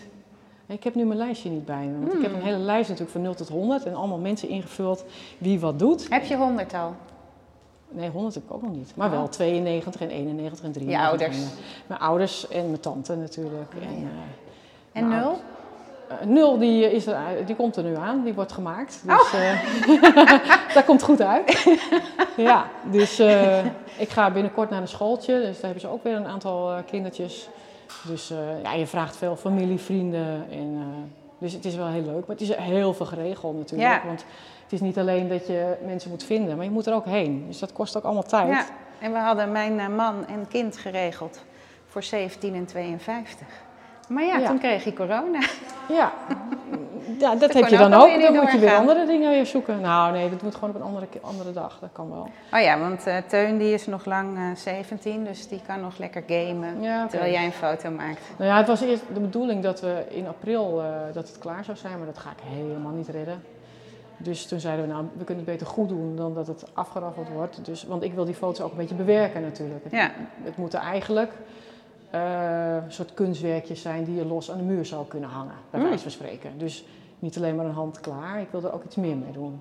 Ik heb nu mijn lijstje niet bij me. Want ik heb een hele lijst natuurlijk van 0 tot 100 en allemaal mensen ingevuld wie wat doet. Heb je 100 al? Nee, 100 heb ik ook nog niet. Maar wel 92 en 91 en 93. ouders? En, eh, mijn ouders en mijn tante natuurlijk. En, eh, En nul? eh, nul die, is er, die komt er nu aan, die wordt gemaakt. Dus Oh. eh, dat komt goed uit. ja, dus ik ga binnenkort naar een schooltje. Dus daar hebben ze ook weer een aantal kindertjes. Dus ja, je vraagt veel familie, vrienden. En, dus het is wel heel leuk. Maar het is heel veel geregeld natuurlijk. Ja. Want het is niet alleen dat je mensen moet vinden, maar je moet er ook heen. Dus dat kost ook allemaal tijd. Ja. En we hadden mijn eh, man en kind geregeld voor 17 en 52. Maar ja, Ja. toen kreeg je corona. Ja, ja dat heb je dan ook. Dan moet je weer andere dingen weer zoeken. Nou nee, dat moet gewoon op een andere, andere dag. Dat kan wel. Oh ja, want eh, Teun die is nog lang eh 17, dus die kan nog lekker gamen. Ja. Terwijl jij een foto maakt. Nou ja, het was eerst de bedoeling dat we in april dat het klaar zou zijn, maar dat ga ik helemaal niet redden. Dus toen zeiden we, nou, we kunnen het beter goed doen dan dat het afgeraffeld wordt. Dus, want ik wil die foto's ook een beetje bewerken natuurlijk. Het, Ja. het moeten eigenlijk een soort kunstwerkjes zijn die je los aan de muur zou kunnen hangen, bij Mm. wijze van spreken. Dus niet alleen maar een hand klaar, ik wil er ook iets meer mee doen.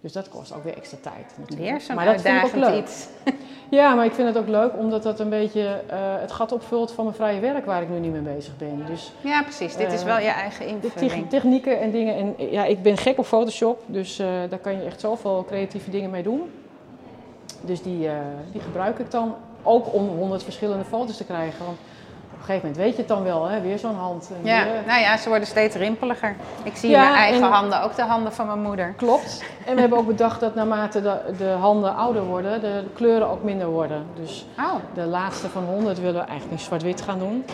Dus dat kost ook weer extra tijd natuurlijk. Weer zo'n maar dat vind ik ook leuk. iets. Ja, maar ik vind het ook leuk omdat dat een beetje eh, het gat opvult van mijn vrije werk waar ik nu niet mee bezig ben. Dus Ja, precies. Dit is Eh, wel je eigen de te- invulling. technieken en dingen. En ja, ik ben gek op Photoshop, dus eh, daar kan je echt zoveel creatieve dingen mee doen. Dus die, eh, die gebruik ik dan ook om honderd verschillende foto's te krijgen. Want op een gegeven moment weet je het dan wel, hè? weer zo'n hand. En Ja, weer- nou ja, ze worden steeds rimpeliger. Ik zie Ja, mijn eigen en- handen, ook de handen van mijn moeder. Klopt. En we hebben ook bedacht dat naarmate de, de handen ouder worden, de, kleuren ook minder worden. Dus Oh, De laatste van 100 willen we eigenlijk in zwart-wit gaan doen.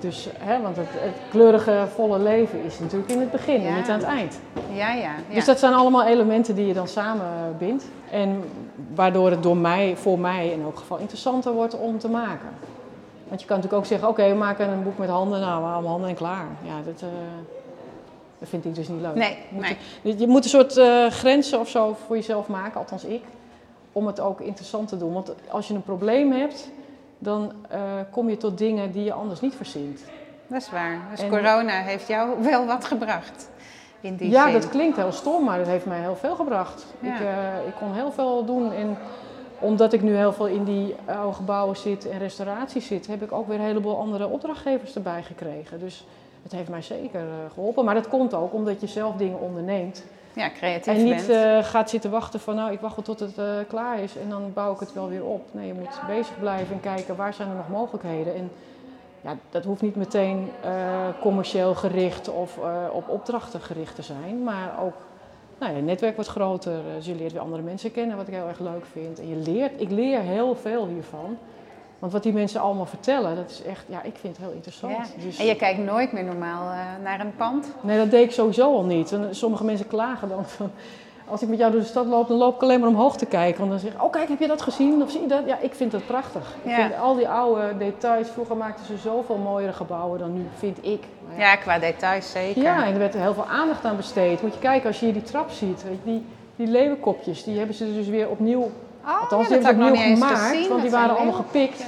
Dus, hè, want het, het kleurige, volle leven is natuurlijk in het begin Ja. en niet aan het eind. ja, ja. ja. Dus dat zijn allemaal elementen die je dan samen bindt. En waardoor het door mij, voor mij in elk geval interessanter wordt om te maken. Want je kan natuurlijk ook zeggen, oké, we maken een boek met handen, nou, allemaal handen en klaar. Ja, dat, eh, dat vind ik dus niet leuk. Nee, Je moet, nee. je moet een soort eh, grenzen of zo voor jezelf maken, althans ik, om het ook interessant te doen. Want als je een probleem hebt, dan eh, kom je tot dingen die je anders niet verzint. Dat is waar. Dus En- corona heeft jou wel wat gebracht. In die ja, zin. dat klinkt heel stom, maar dat heeft mij heel veel gebracht. Ja. Ik, ik kon heel veel doen en omdat ik nu heel veel in die oude gebouwen zit en restauraties zit, heb ik ook weer een heleboel andere opdrachtgevers erbij gekregen. Dus het heeft mij zeker eh, geholpen. Maar dat komt ook omdat je zelf dingen onderneemt. Ja, creatief En niet eh, gaat zitten wachten van nou, ik wacht wel tot het eh, klaar is en dan bouw ik het wel weer op. Nee, je moet bezig blijven en kijken waar zijn er nog mogelijkheden. En ja, dat hoeft niet meteen eh, commercieel gericht of eh, op opdrachten gericht te zijn, maar ook nou, je netwerk wordt groter. eh, Dus je leert weer andere mensen kennen, wat ik heel erg leuk vind. En je leert, ik leer heel veel hiervan. Want wat die mensen allemaal vertellen, dat is echt, ja, ik vind het heel interessant. Ja. Dus, En je kijkt nooit meer normaal eh, naar een pand. Nee, dat deed ik sowieso al niet. En sommige mensen klagen dan van... Als ik met jou door de stad loop, dan loop ik alleen maar omhoog te kijken. Want dan zeg ik, oh kijk, heb je dat gezien? Of zie je dat? Ja, ik vind dat prachtig. Ik vind al die oude details. Vroeger maakten ze zoveel mooiere gebouwen dan nu, vind ik. Ja, qua details zeker. ja, en er werd heel veel aandacht aan besteed. Moet je kijken, als je hier die trap ziet. Die, die leeuwenkopjes, die hebben ze dus weer opnieuw... Oh, Althans, ja, die hebben ze opnieuw gemaakt. want die waren allemaal gepikt.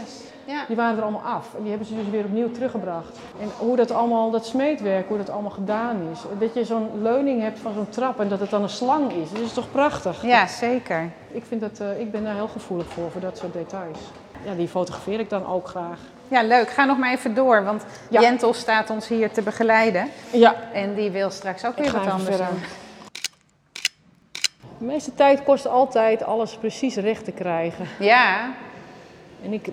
Ja. Die waren er allemaal af. En die hebben ze dus weer opnieuw teruggebracht. En hoe dat allemaal, dat smeedwerk, hoe dat allemaal gedaan is. Dat je zo'n leuning hebt van zo'n trap en dat het dan een slang is. Dat is toch prachtig? ja, zeker. Ik, vind dat, eh, ik ben daar heel gevoelig voor, voor dat soort details. Ja, die fotografeer ik dan ook graag. Ja, leuk. Ga nog maar even door, want Ja. Jentel staat ons hier te begeleiden. Ja, En die wil straks ook weer wat anders doen. De meeste tijd kost altijd alles precies recht te krijgen. Ja, En ik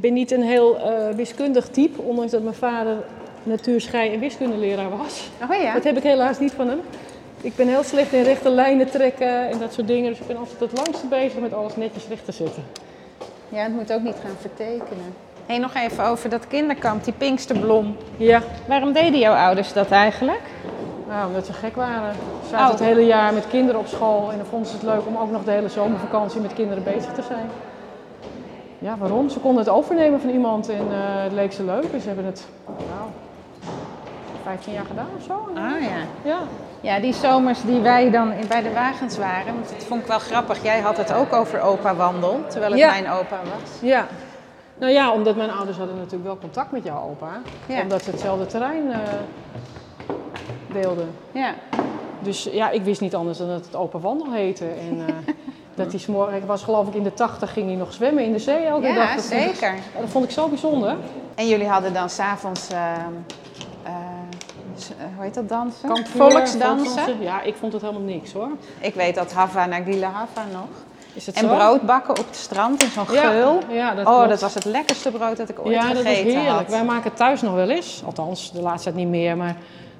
ben niet een heel eh, wiskundig type, ondanks dat mijn vader natuurschei- en wiskundeleraar was. oh ja. Dat heb ik helaas niet van hem. Ik ben heel slecht in rechte lijnen trekken en dat soort dingen. Dus ik ben altijd het langste bezig met alles netjes recht te zetten. Ja, het moet ook niet gaan vertekenen. Hé, nog even over dat kinderkamp, die Pinksterblom. Ja, Waarom deden jouw ouders dat eigenlijk? nou, omdat ze gek waren. Ze zaten Oh. het hele jaar met kinderen op school en dan vonden ze het leuk om ook nog de hele zomervakantie met kinderen bezig te zijn. Ja, waarom? Ze konden het overnemen van iemand en eh, het leek ze leuk. En ze hebben het, nou, 15 jaar gedaan of zo. Ah ja. Ja, Ja, die zomers die wij dan in- bij de wagens waren, want dat vond ik wel grappig. Jij had het ook over opa wandel, terwijl het Ja. mijn opa was. Ja. Nou ja, omdat mijn ouders hadden natuurlijk wel contact met jouw opa. Ja. Omdat ze hetzelfde terrein eh, deelden. Ja. Dus ja, ik wist niet anders dan dat het open wandel heette. En eh, dat hij s'morgen, ik was geloof ik in de tachtig, ging hij nog zwemmen in de zee elke Ja, dag. Dat vond ik- zeker. ja, dat vond ik zo bijzonder. En jullie hadden dan s'avonds, uh, hoe heet dat dansen? Kampvuur, Volksdansen. Ja, ik vond het helemaal niks hoor. Ik weet dat Hava Nagila Hava nog. Is het En zo? brood bakken op het strand in zo'n Ja, geul. Ja, dat oh, klopt. dat was het lekkerste brood dat ik ooit Ja, dat was gegeten heerlijk. had. Wij maken thuis nog wel eens. Althans, de laatste tijd niet meer. Maar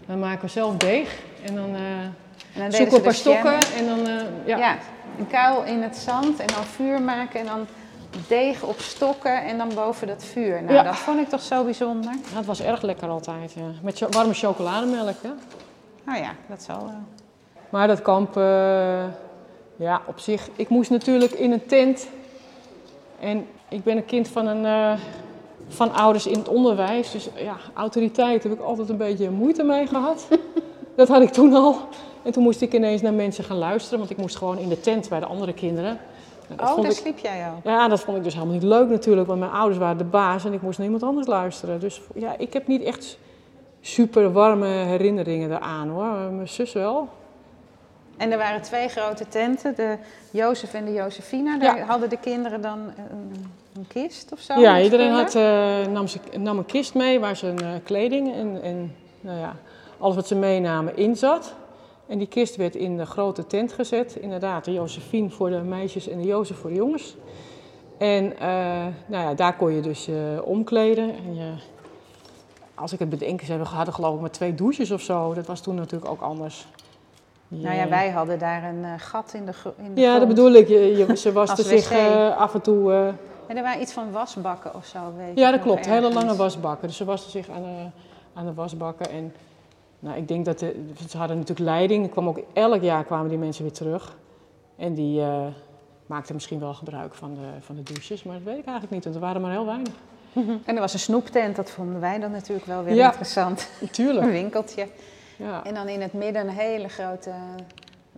dan maken we zelf deeg. En dan, eh, En dan deden zoeken we een paar stokken. En dan, eh, ja. Een kuil in het zand en dan vuur maken en dan deeg op stokken en dan boven dat vuur. Nou, Ja. dat vond ik toch zo bijzonder. Ja, het was erg lekker altijd. Ja. Met warme chocolademelk. Hè? Nou ja, dat zal wel. Maar dat kamp, eh, ja, op zich. Ik moest natuurlijk in een tent. En ik ben een kind van, een, eh, van ouders in het onderwijs. Dus ja, autoriteit heb ik altijd een beetje moeite mee gehad. Dat had ik toen al. En toen moest ik ineens naar mensen gaan luisteren. Want ik moest gewoon in de tent bij de andere kinderen. Nou, dat Oh, daar ik, sliep jij al. ja, dat vond ik dus helemaal niet leuk natuurlijk. Want mijn ouders waren de baas en ik moest naar iemand anders luisteren. Dus ja, ik heb niet echt super warme herinneringen eraan hoor. Mijn zus wel. En er waren twee grote tenten, de Jozef en de Jozefina. Daar Ja. hadden de kinderen dan een, een kist of zo? Ja, iedereen had, eh, nam, ze, nam een kist mee waar zijn eh, kleding en, en nou ja, alles wat ze meenamen in zat. En die kist werd in de grote tent gezet. Inderdaad, de Josephine voor de meisjes en de Jozef voor de jongens. En eh, nou ja, daar kon je dus eh, omkleden. En je, als ik het bedenk, ze hebben- hadden geloof ik maar twee douches of zo. Dat was toen natuurlijk ook anders. Nou ja, wij hadden daar een eh, gat in de, in de Ja, dat bedoel ik. Je, je, ze waste Als zich af en toe... En er waren iets van wasbakken of zo, weet Ja, dat klopt. Hele lange wasbakken. Dus ze wasten zich aan de, aan de wasbakken. En nou, ik denk dat de, ze hadden natuurlijk leiding. Er kwam ook, elk jaar kwamen die mensen weer terug. En die eh, maakten misschien wel gebruik van de, van de douches. Maar dat weet ik eigenlijk niet, want er waren maar heel weinig. En er was een snoeptent, dat vonden wij dan natuurlijk wel weer Ja. interessant. Een Tuurlijk. winkeltje. Ja. En dan in het midden een hele grote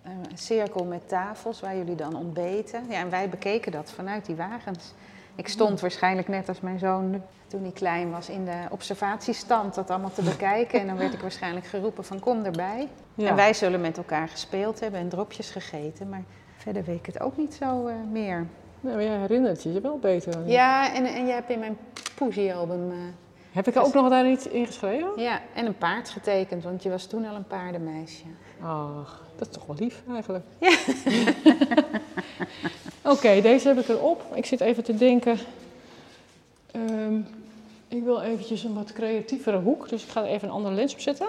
eh, cirkel met tafels waar jullie dan ontbeten. Ja, en wij bekeken dat vanuit die wagens. Ik stond waarschijnlijk net als mijn zoon toen hij klein was in de observatiestand dat allemaal te bekijken. En dan werd ik waarschijnlijk geroepen van kom erbij. Ja. En wij zullen met elkaar gespeeld hebben en dropjes gegeten. Maar verder weet ik het ook niet zo eh, meer. Maar jij herinnert je je wel beter. Ja, en, en je hebt in mijn poesiealbum... eh, Heb ik er ook nog daar iets in geschreven? ja, en een paard getekend, want je was toen al een paardenmeisje. Ach, dat is toch wel lief eigenlijk. Oké, deze heb ik erop. Ik zit even te denken. Ehm, ik wil eventjes een wat creatievere hoek, dus ik ga er even een andere lens op zetten.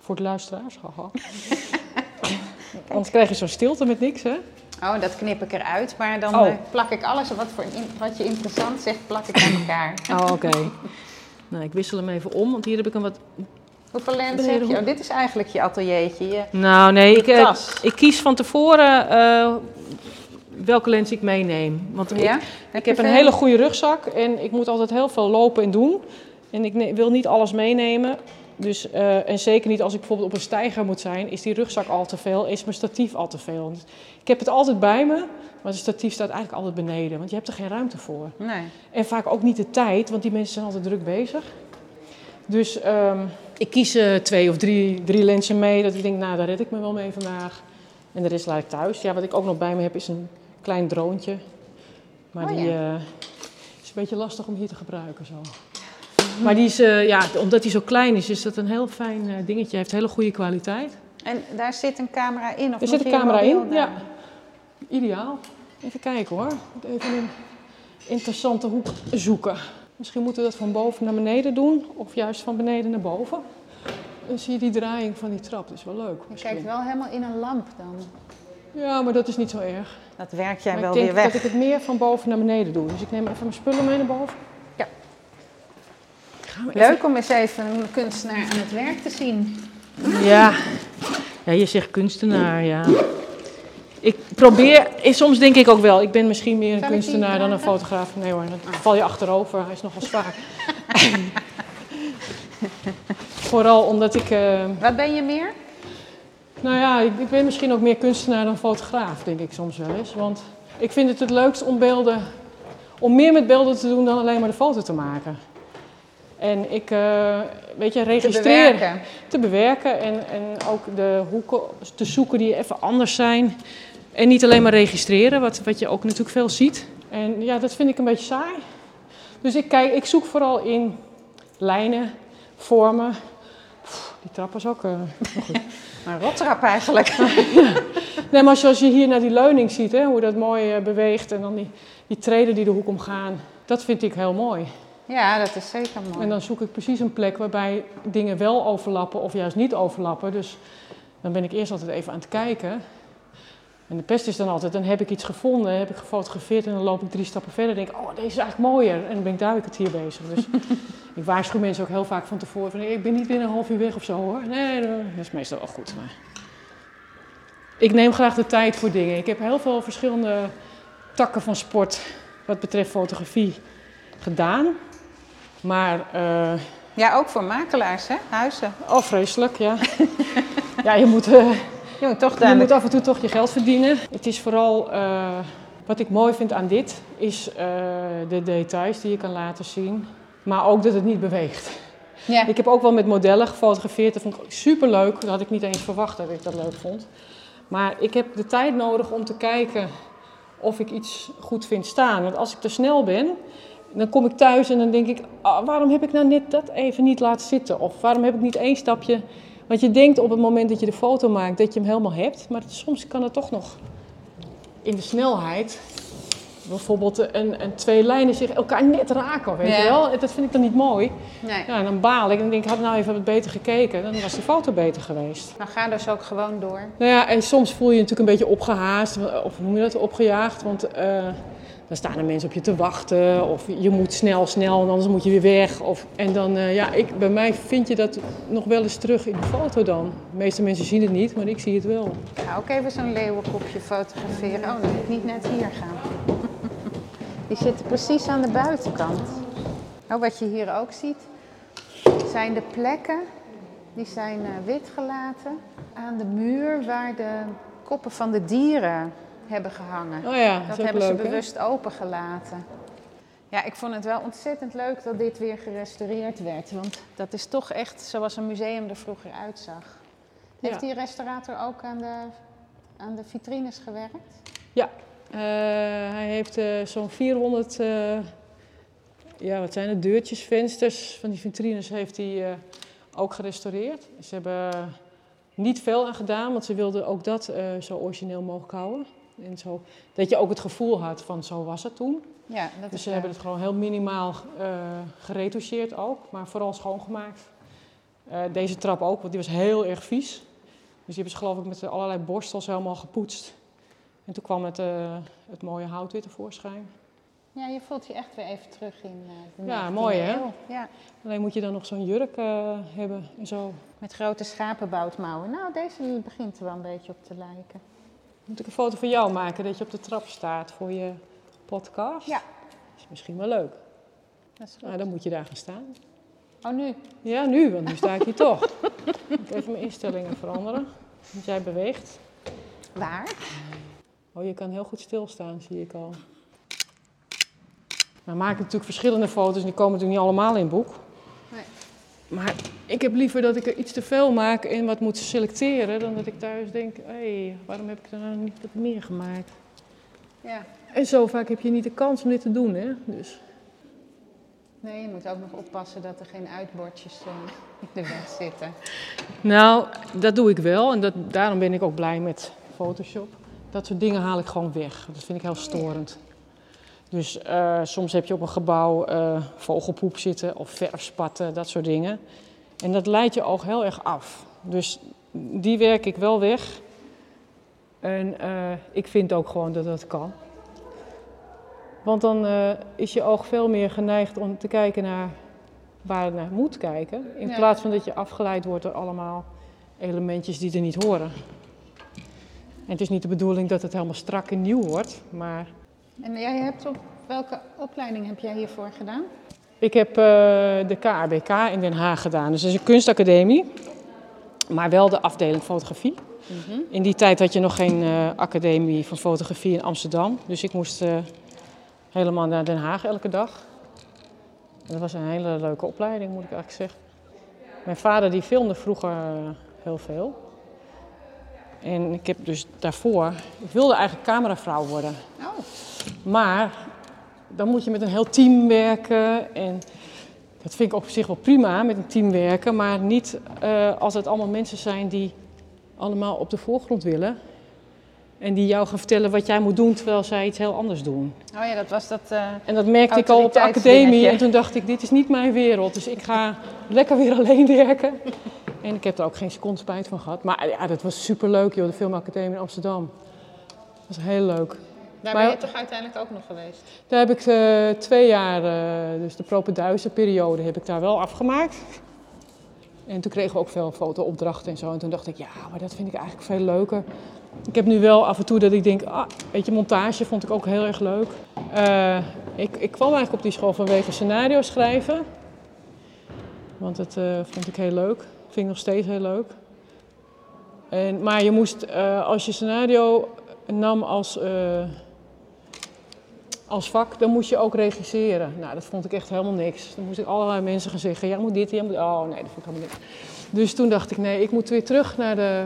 Voor de luisteraars, haha. Anders krijg je zo'n stilte met niks, hè? Oh, dat knip ik eruit, maar dan Oh. eh, plak ik alles wat, voor, wat je interessant zegt, plak ik aan elkaar. Oh, oké. nou, ik wissel hem even om, want hier heb ik een wat... Hoeveel lens heb je? Oh, dit is eigenlijk je ateliertje. Je, Nou, nee, ik, eh, ik kies van tevoren eh, welke lens ik meeneem. Want ik, ja? Ik heb een hele goede rugzak en ik moet altijd heel veel lopen en doen. En ik wil niet alles meenemen. Dus, eh, en zeker niet als ik bijvoorbeeld op een steiger moet zijn, is die rugzak al te veel, is mijn statief al te veel. Dus ik heb het altijd bij me, maar het statief staat eigenlijk altijd beneden, want je hebt er geen ruimte voor. Nee. En vaak ook niet de tijd, want die mensen zijn altijd druk bezig. Dus ehm, ik kies eh, twee of drie, drie lenzen mee, dat ik denk, nou daar red ik me wel mee vandaag. En de rest laat ik thuis. Ja, wat ik ook nog bij me heb is een klein droontje. Maar Oh, die ja. eh, is een beetje lastig om hier te gebruiken zo. Maar die is, eh, ja, omdat hij zo klein is, is dat een heel fijn eh, dingetje. Hij heeft hele goede kwaliteit. En daar zit een camera in? Of Er zit een camera in, ja. Ideaal. Even kijken hoor. Even een interessante hoek zoeken. Misschien moeten we dat van boven naar beneden doen, of juist van beneden naar boven. dan zie je die draaiing van die trap. Dat is wel leuk. Je kijkt wel helemaal in een lamp dan. Ja, maar dat is niet zo erg. Dat werkt jij Maar wel ik denk weer weg. dat ik het meer van boven naar beneden doe. Dus ik neem even mijn spullen mee naar boven. Ja. Even- Leuk om eens even een kunstenaar aan het werk te zien. Ja. ja, je zegt kunstenaar, ja. Ik probeer, eh, soms denk ik ook wel, ik ben misschien meer een ik kunstenaar dan een fotograaf. Nee hoor, dan val je achterover, hij is nogal zwaar. Vooral omdat ik, eh, Wat ben je meer? Nou ja, ik, ik ben misschien ook meer kunstenaar dan fotograaf, denk ik soms wel eens. Want ik vind het het leukst om beelden, om meer met beelden te doen dan alleen maar de foto te maken. En ik, eh, weet je, Te registreren bewerken. te bewerken en, en ook de hoeken te zoeken die even anders zijn. En niet alleen maar registreren, wat, wat je ook natuurlijk veel ziet. En ja, dat vind ik een beetje saai. Dus ik, kijk, ik zoek vooral in lijnen, vormen. Pff, die trap was ook... eh, Een rottrap eigenlijk. Nee, maar zoals je hier naar die leuning ziet, hè, hoe dat mooi eh, beweegt en dan die, die treden die de hoek omgaan. Dat vind ik heel mooi. Ja, dat is zeker mooi. En dan zoek ik precies een plek waarbij dingen wel overlappen of juist niet overlappen. Dus dan ben ik eerst altijd even aan het kijken. En de pest is dan altijd, dan heb ik iets gevonden, heb ik gefotografeerd en dan loop ik drie stappen verder en denk ik, oh deze is eigenlijk mooier. En dan ben ik daar weer het hier bezig. Dus ik waarschuw mensen ook heel vaak van tevoren van, ik ben niet binnen een half uur weg of zo hoor. Nee, dat is meestal wel goed. Maar... Ik neem graag de tijd voor dingen. Ik heb heel veel verschillende takken van sport wat betreft fotografie gedaan. Maar eh, Ja, ook voor makelaars, hè? Huizen. Oh, vreselijk, ja. ja, je moet, eh, Je moet toch je moet af en toe toch je geld verdienen. Het is vooral, eh, wat ik mooi vind aan dit, is eh, de details die je kan laten zien. Maar ook dat het niet beweegt. Ja. Ik heb ook wel met modellen gefotografeerd. Dat vond ik super leuk. Dat had ik niet eens verwacht dat ik dat leuk vond. Maar ik heb de tijd nodig om te kijken of ik iets goed vind staan. Want als ik te snel ben, dan kom ik thuis en dan denk ik... "Ah, waarom heb ik nou net dat even niet laten zitten? Of waarom heb ik niet één stapje... Want je denkt op het moment dat je de foto maakt dat je hem helemaal hebt. Maar soms kan het toch nog in de snelheid... Bijvoorbeeld een, een twee lijnen zich elkaar net raken, weet Ja. je wel? Dat vind ik dan niet mooi. Nee. Ja, en dan baal ik en denk ik, had nou even wat beter gekeken, dan was die foto beter geweest. Dan ga dus ook gewoon door. Nou ja, en soms voel je je natuurlijk een beetje opgehaast, of hoe noem je dat, opgejaagd. Want eh, dan staan er mensen op je te wachten, of je moet snel, snel, anders moet je weer weg. Of, en dan, eh, ja, ik, bij mij vind je dat nog wel eens terug in de foto dan. De meeste mensen zien het niet, maar ik zie het wel. Ga ook even zo'n leeuwenkopje fotograferen. Oh, dan moet ik niet net hier gaan. Die zitten precies aan de buitenkant. Oh, wat je hier ook ziet, zijn de plekken die zijn eh, wit gelaten aan de muur waar de koppen van de dieren hebben gehangen. Oh ja, Dat hebben leuk, ze bewust opengelaten. Ja, ik vond het wel ontzettend leuk dat dit weer gerestaureerd werd. Want dat is toch echt zoals een museum er vroeger uitzag. Heeft Ja. die restaurator ook aan de, aan de vitrines gewerkt? Ja, eh, hij heeft eh, zo'n 400, eh, ja, wat zijn het, deurtjes, vensters van die vitrines heeft hij ook gerestaureerd. Ze hebben niet veel aan gedaan, want ze wilden ook dat zo origineel mogelijk houden. En zo, dat je ook het gevoel had van zo was het toen. Ja, dat Dus ze hebben het gewoon heel minimaal eh geretoucheerd ook, maar vooral schoongemaakt. Eh, deze trap ook, want die was heel erg vies. Dus die hebben ze geloof ik met allerlei borstels helemaal gepoetst. En toen kwam het, eh, het mooie hout weer tevoorschijn. Ja, je voelt je echt weer even terug in de Ja, 19e mooi, hè? Ja, Alleen moet je dan nog zo'n jurk hebben en zo. met grote schapenboutmouwen. Nou, deze begint er wel een beetje op te lijken. Moet ik een foto van jou maken dat je op de trap staat voor je podcast? Ja. is misschien wel leuk. Dat is goed. Nou, dan moet je daar gaan staan. Oh, nu? Ja, nu, want nu sta ik hier toch. Ik moet even mijn instellingen veranderen. Want jij beweegt. Waar? Oh, je kan heel goed stilstaan, zie ik al. We maken natuurlijk verschillende foto's en die komen natuurlijk niet allemaal in boek. Maar ik heb liever dat ik er iets te veel maak en wat moet selecteren, dan dat ik thuis denk, hé, waarom heb ik er nou niet wat meer gemaakt? Ja. En zo vaak heb je niet de kans om dit te doen, hè? Dus. Nee, je moet ook nog oppassen dat er geen uitbordjes in de weg zitten. Nou, dat doe ik wel en dat, daarom ben ik ook blij met Photoshop. Dat soort dingen haal ik gewoon weg. Dat vind ik heel storend. Dus eh, soms heb je op een gebouw eh, vogelpoep zitten of verfspatten, dat soort dingen. En dat leidt je oog heel erg af. Dus die werk ik wel weg. En eh, ik vind ook gewoon dat dat kan. Want dan is je oog veel meer geneigd om te kijken naar waar het naar moet kijken. In Ja. plaats van dat je afgeleid wordt door allemaal elementjes die er niet horen. En het is niet de bedoeling dat het helemaal strak en nieuw wordt. Maar En jij hebt op welke opleiding heb jij hiervoor gedaan? ik heb eh, de KABK in Den Haag gedaan. Dus dat is een kunstacademie. Maar wel de afdeling fotografie. In die tijd had je nog geen eh, academie van fotografie in Amsterdam. Dus ik moest eh, helemaal naar Den Haag elke dag. En dat was een hele leuke opleiding, moet ik eigenlijk zeggen. Mijn vader die filmde vroeger heel veel. En ik heb dus daarvoor... Ik wilde eigenlijk cameravrouw worden. Oh, Maar dan moet je met een heel team werken. En dat vind ik op zich wel prima, met een team werken. Maar niet eh, als het allemaal mensen zijn die allemaal op de voorgrond willen. En die jou gaan vertellen wat jij moet doen, terwijl zij iets heel anders doen. oh ja, dat was dat. eh, En dat merkte ik al op de academie. En toen dacht ik, dit is niet mijn wereld. Dus ik ga lekker weer alleen werken. En ik heb er ook geen seconde spijt van gehad. Maar ja, dat was superleuk, joh, de filmacademie in Amsterdam. Dat was heel leuk. Daar Maar- ben je toch uiteindelijk ook nog geweest? Daar heb ik eh, twee jaar, eh, dus de propenduizen periode, heb ik daar wel afgemaakt. En toen kregen we ook veel fotoopdrachten en zo. En toen dacht ik, ja, maar dat vind ik eigenlijk veel leuker. Ik heb nu wel af en toe dat ik denk, ah, weet je, montage vond ik ook heel erg leuk. Eh, ik, ik kwam eigenlijk op die school vanwege scenario schrijven. Want dat vond ik heel leuk. Vind ik nog steeds heel leuk. En, maar je moest, als je scenario nam als... als vak, dan moest je ook regisseren. Nou, dat vond ik echt helemaal niks. Dan moest ik allerlei mensen gaan zeggen, jij moet dit, jij moet... Oh, nee, dat vond ik helemaal niks. Dus toen dacht ik, nee, ik moet weer terug naar de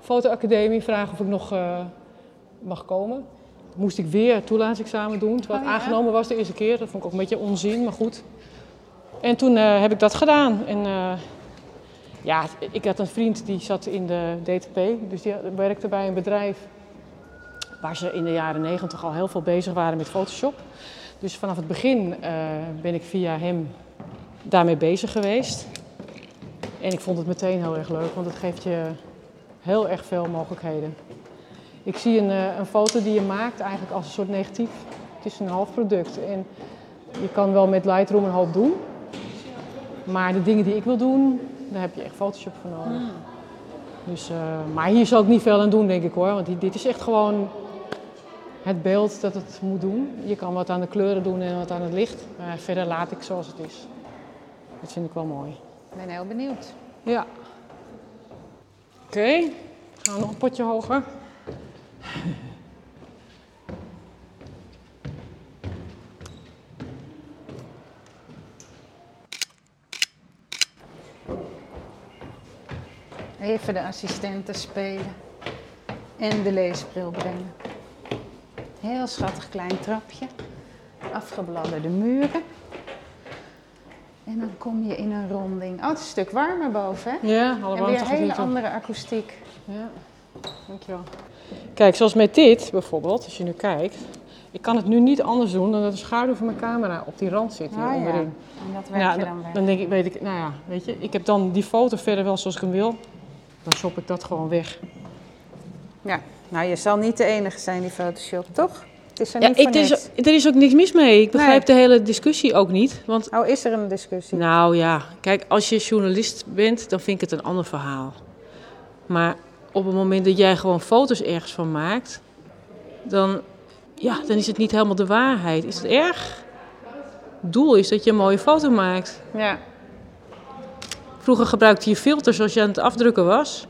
fotoacademie, vragen of ik nog eh, mag komen. Moest ik weer toelatingsexamen doen, terwijl het Oh, ja? aangenomen was de eerste keer. Dat vond ik ook een beetje onzin, maar goed. En toen eh, heb ik dat gedaan. En eh, ja, ik had een vriend die zat in de DTP, dus die werkte bij een bedrijf waar ze in de jaren negentig al heel veel bezig waren met Photoshop. Dus vanaf het begin eh, ben ik via hem daarmee bezig geweest. En ik vond het meteen heel erg leuk, want het geeft je heel erg veel mogelijkheden. Ik zie een, eh, een foto die je maakt eigenlijk als een soort negatief. Het is een half product. En je kan wel met Lightroom een hoop doen. Maar de dingen die ik wil doen, daar heb je echt Photoshop voor nodig. Dus, eh, maar hier zal ik niet veel aan doen, denk ik hoor. Want dit is echt gewoon het beeld dat het moet doen. Je kan wat aan de kleuren doen en wat aan het licht. Maar verder laat ik zoals het is. Dat vind ik wel mooi. Ik ben heel benieuwd. Ja. Oké, gaan we nog een potje hoger. Even de assistenten spelen en de leesbril brengen. Heel schattig klein trapje. Afgebladderde muren. En dan kom je in een ronding. Oh, het is een stuk warmer boven, hè? Ja, alle En weer gaat hele andere akoestiek. Ja, dankjewel. Kijk, zoals met dit bijvoorbeeld, als je nu kijkt. Ik kan het nu niet anders doen dan dat de schaduw van mijn camera op die rand zit hier Ah, ja. onderin. En dat werk Ja, je dan, dan dan denk ik, weet ik, nou ja, weet je, ik heb dan die foto verder wel zoals ik hem wil. Dan shop ik dat gewoon weg. Ja, nou je zal niet de enige zijn die Photoshop, toch? Het is er Ja, niet ik, er, is, er is ook niks mis mee. Ik begrijp Nee. de hele discussie ook niet. Want Oh, is er een discussie? Nou ja, kijk, als je journalist bent, dan vind ik het een ander verhaal. Maar op het moment dat jij gewoon foto's ergens van maakt, dan, ja, dan is het niet helemaal de waarheid. Is het erg? Het doel is dat je een mooie foto maakt. Ja. Vroeger gebruikte je filters als je aan het afdrukken was.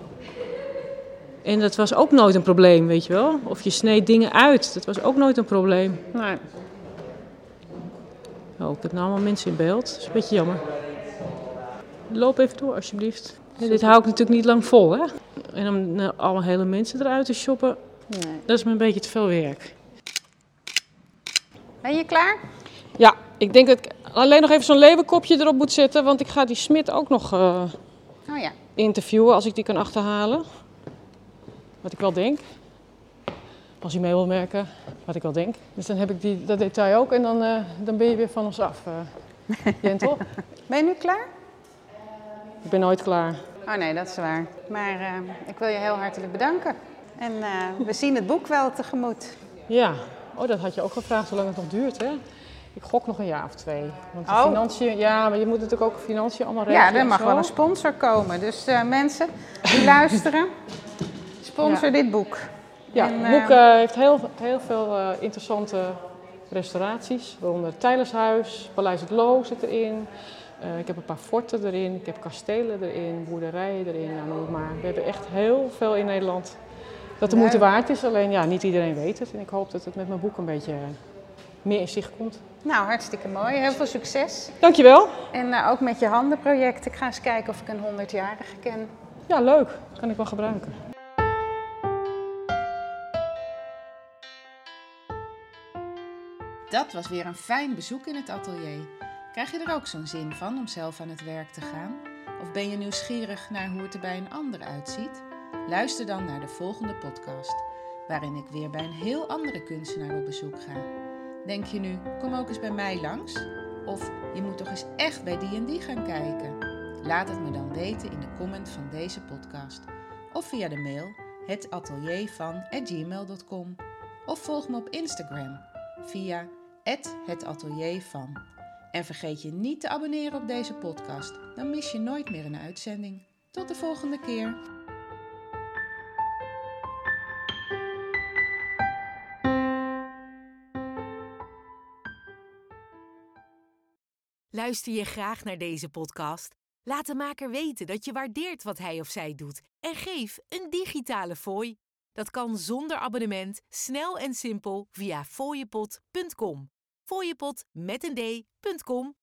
En dat was ook nooit een probleem, weet je wel. Of je sneed dingen uit, dat was ook nooit een probleem. Nee. Oh, ik heb nou allemaal mensen in beeld. Dat is een beetje jammer. Loop even door, alsjeblieft. Dit hou ik natuurlijk niet lang vol, hè? En om nou, alle hele mensen eruit te shoppen, nee. dat is me een beetje te veel werk. Ben je klaar? Ja, ik denk dat ik alleen nog even zo'n leeuwenkopje erop moet zetten, want ik ga die Smit ook nog eh, Oh ja. interviewen als ik die kan achterhalen. Wat ik wel denk. Als hij mee wil merken, wat ik wel denk. Dus dan heb ik die, dat detail ook en dan, eh, dan ben je weer van ons af. eh Jentel. Ben je nu klaar? Ik ben nooit klaar. Oh nee, dat is waar. Maar eh, ik wil je heel hartelijk bedanken. En we zien het boek wel tegemoet. Ja, oh, dat had je ook gevraagd, hoe lang het nog duurt, hè? Ik gok nog een jaar of twee. Want de Oh. financiën, ja, maar je moet natuurlijk ook financiën allemaal regelen. Ja, er mag wel een sponsor komen. Dus mensen die luisteren, sponsor dit boek. Ja, En, het eh, boek eh, heeft heel, heel veel eh, interessante restauraties, waaronder het Tijlershuis, Paleis het Loo zit erin. Ik heb een paar forten erin, ik heb kastelen erin, boerderijen erin, nou, noem het maar. We hebben echt heel veel in Nederland dat de moeite waard is. Alleen ja, niet iedereen weet het. En ik hoop dat het met mijn boek een beetje meer in zicht komt. Nou, hartstikke mooi. Heel veel succes. Dankjewel. En ook met je handenproject. Ik ga eens kijken of ik een 100-jarige ken. Ja, leuk. Kan ik wel gebruiken. Dat was weer een fijn bezoek in het atelier. Krijg je er ook zo'n zin van om zelf aan het werk te gaan? Of ben je nieuwsgierig naar hoe het er bij een ander uitziet? Luister dan naar de volgende podcast, waarin ik weer bij een heel andere kunstenaar op bezoek ga. Denk je nu, kom ook eens bij mij langs? Of je moet toch eens echt bij die en die gaan kijken? Laat het me dan weten in de comment van deze podcast. Of via de mail hetateliervan@gmail.com Of volg me op Instagram via @hetateliervan. En vergeet je niet te abonneren op deze podcast, dan mis je nooit meer een uitzending. Tot de volgende keer. Luister je graag naar deze podcast? Laat de maker weten dat je waardeert wat hij of zij doet en geef een digitale fooi. Dat kan zonder abonnement, snel en simpel via fooiepot.com. Fooiepot met een d.com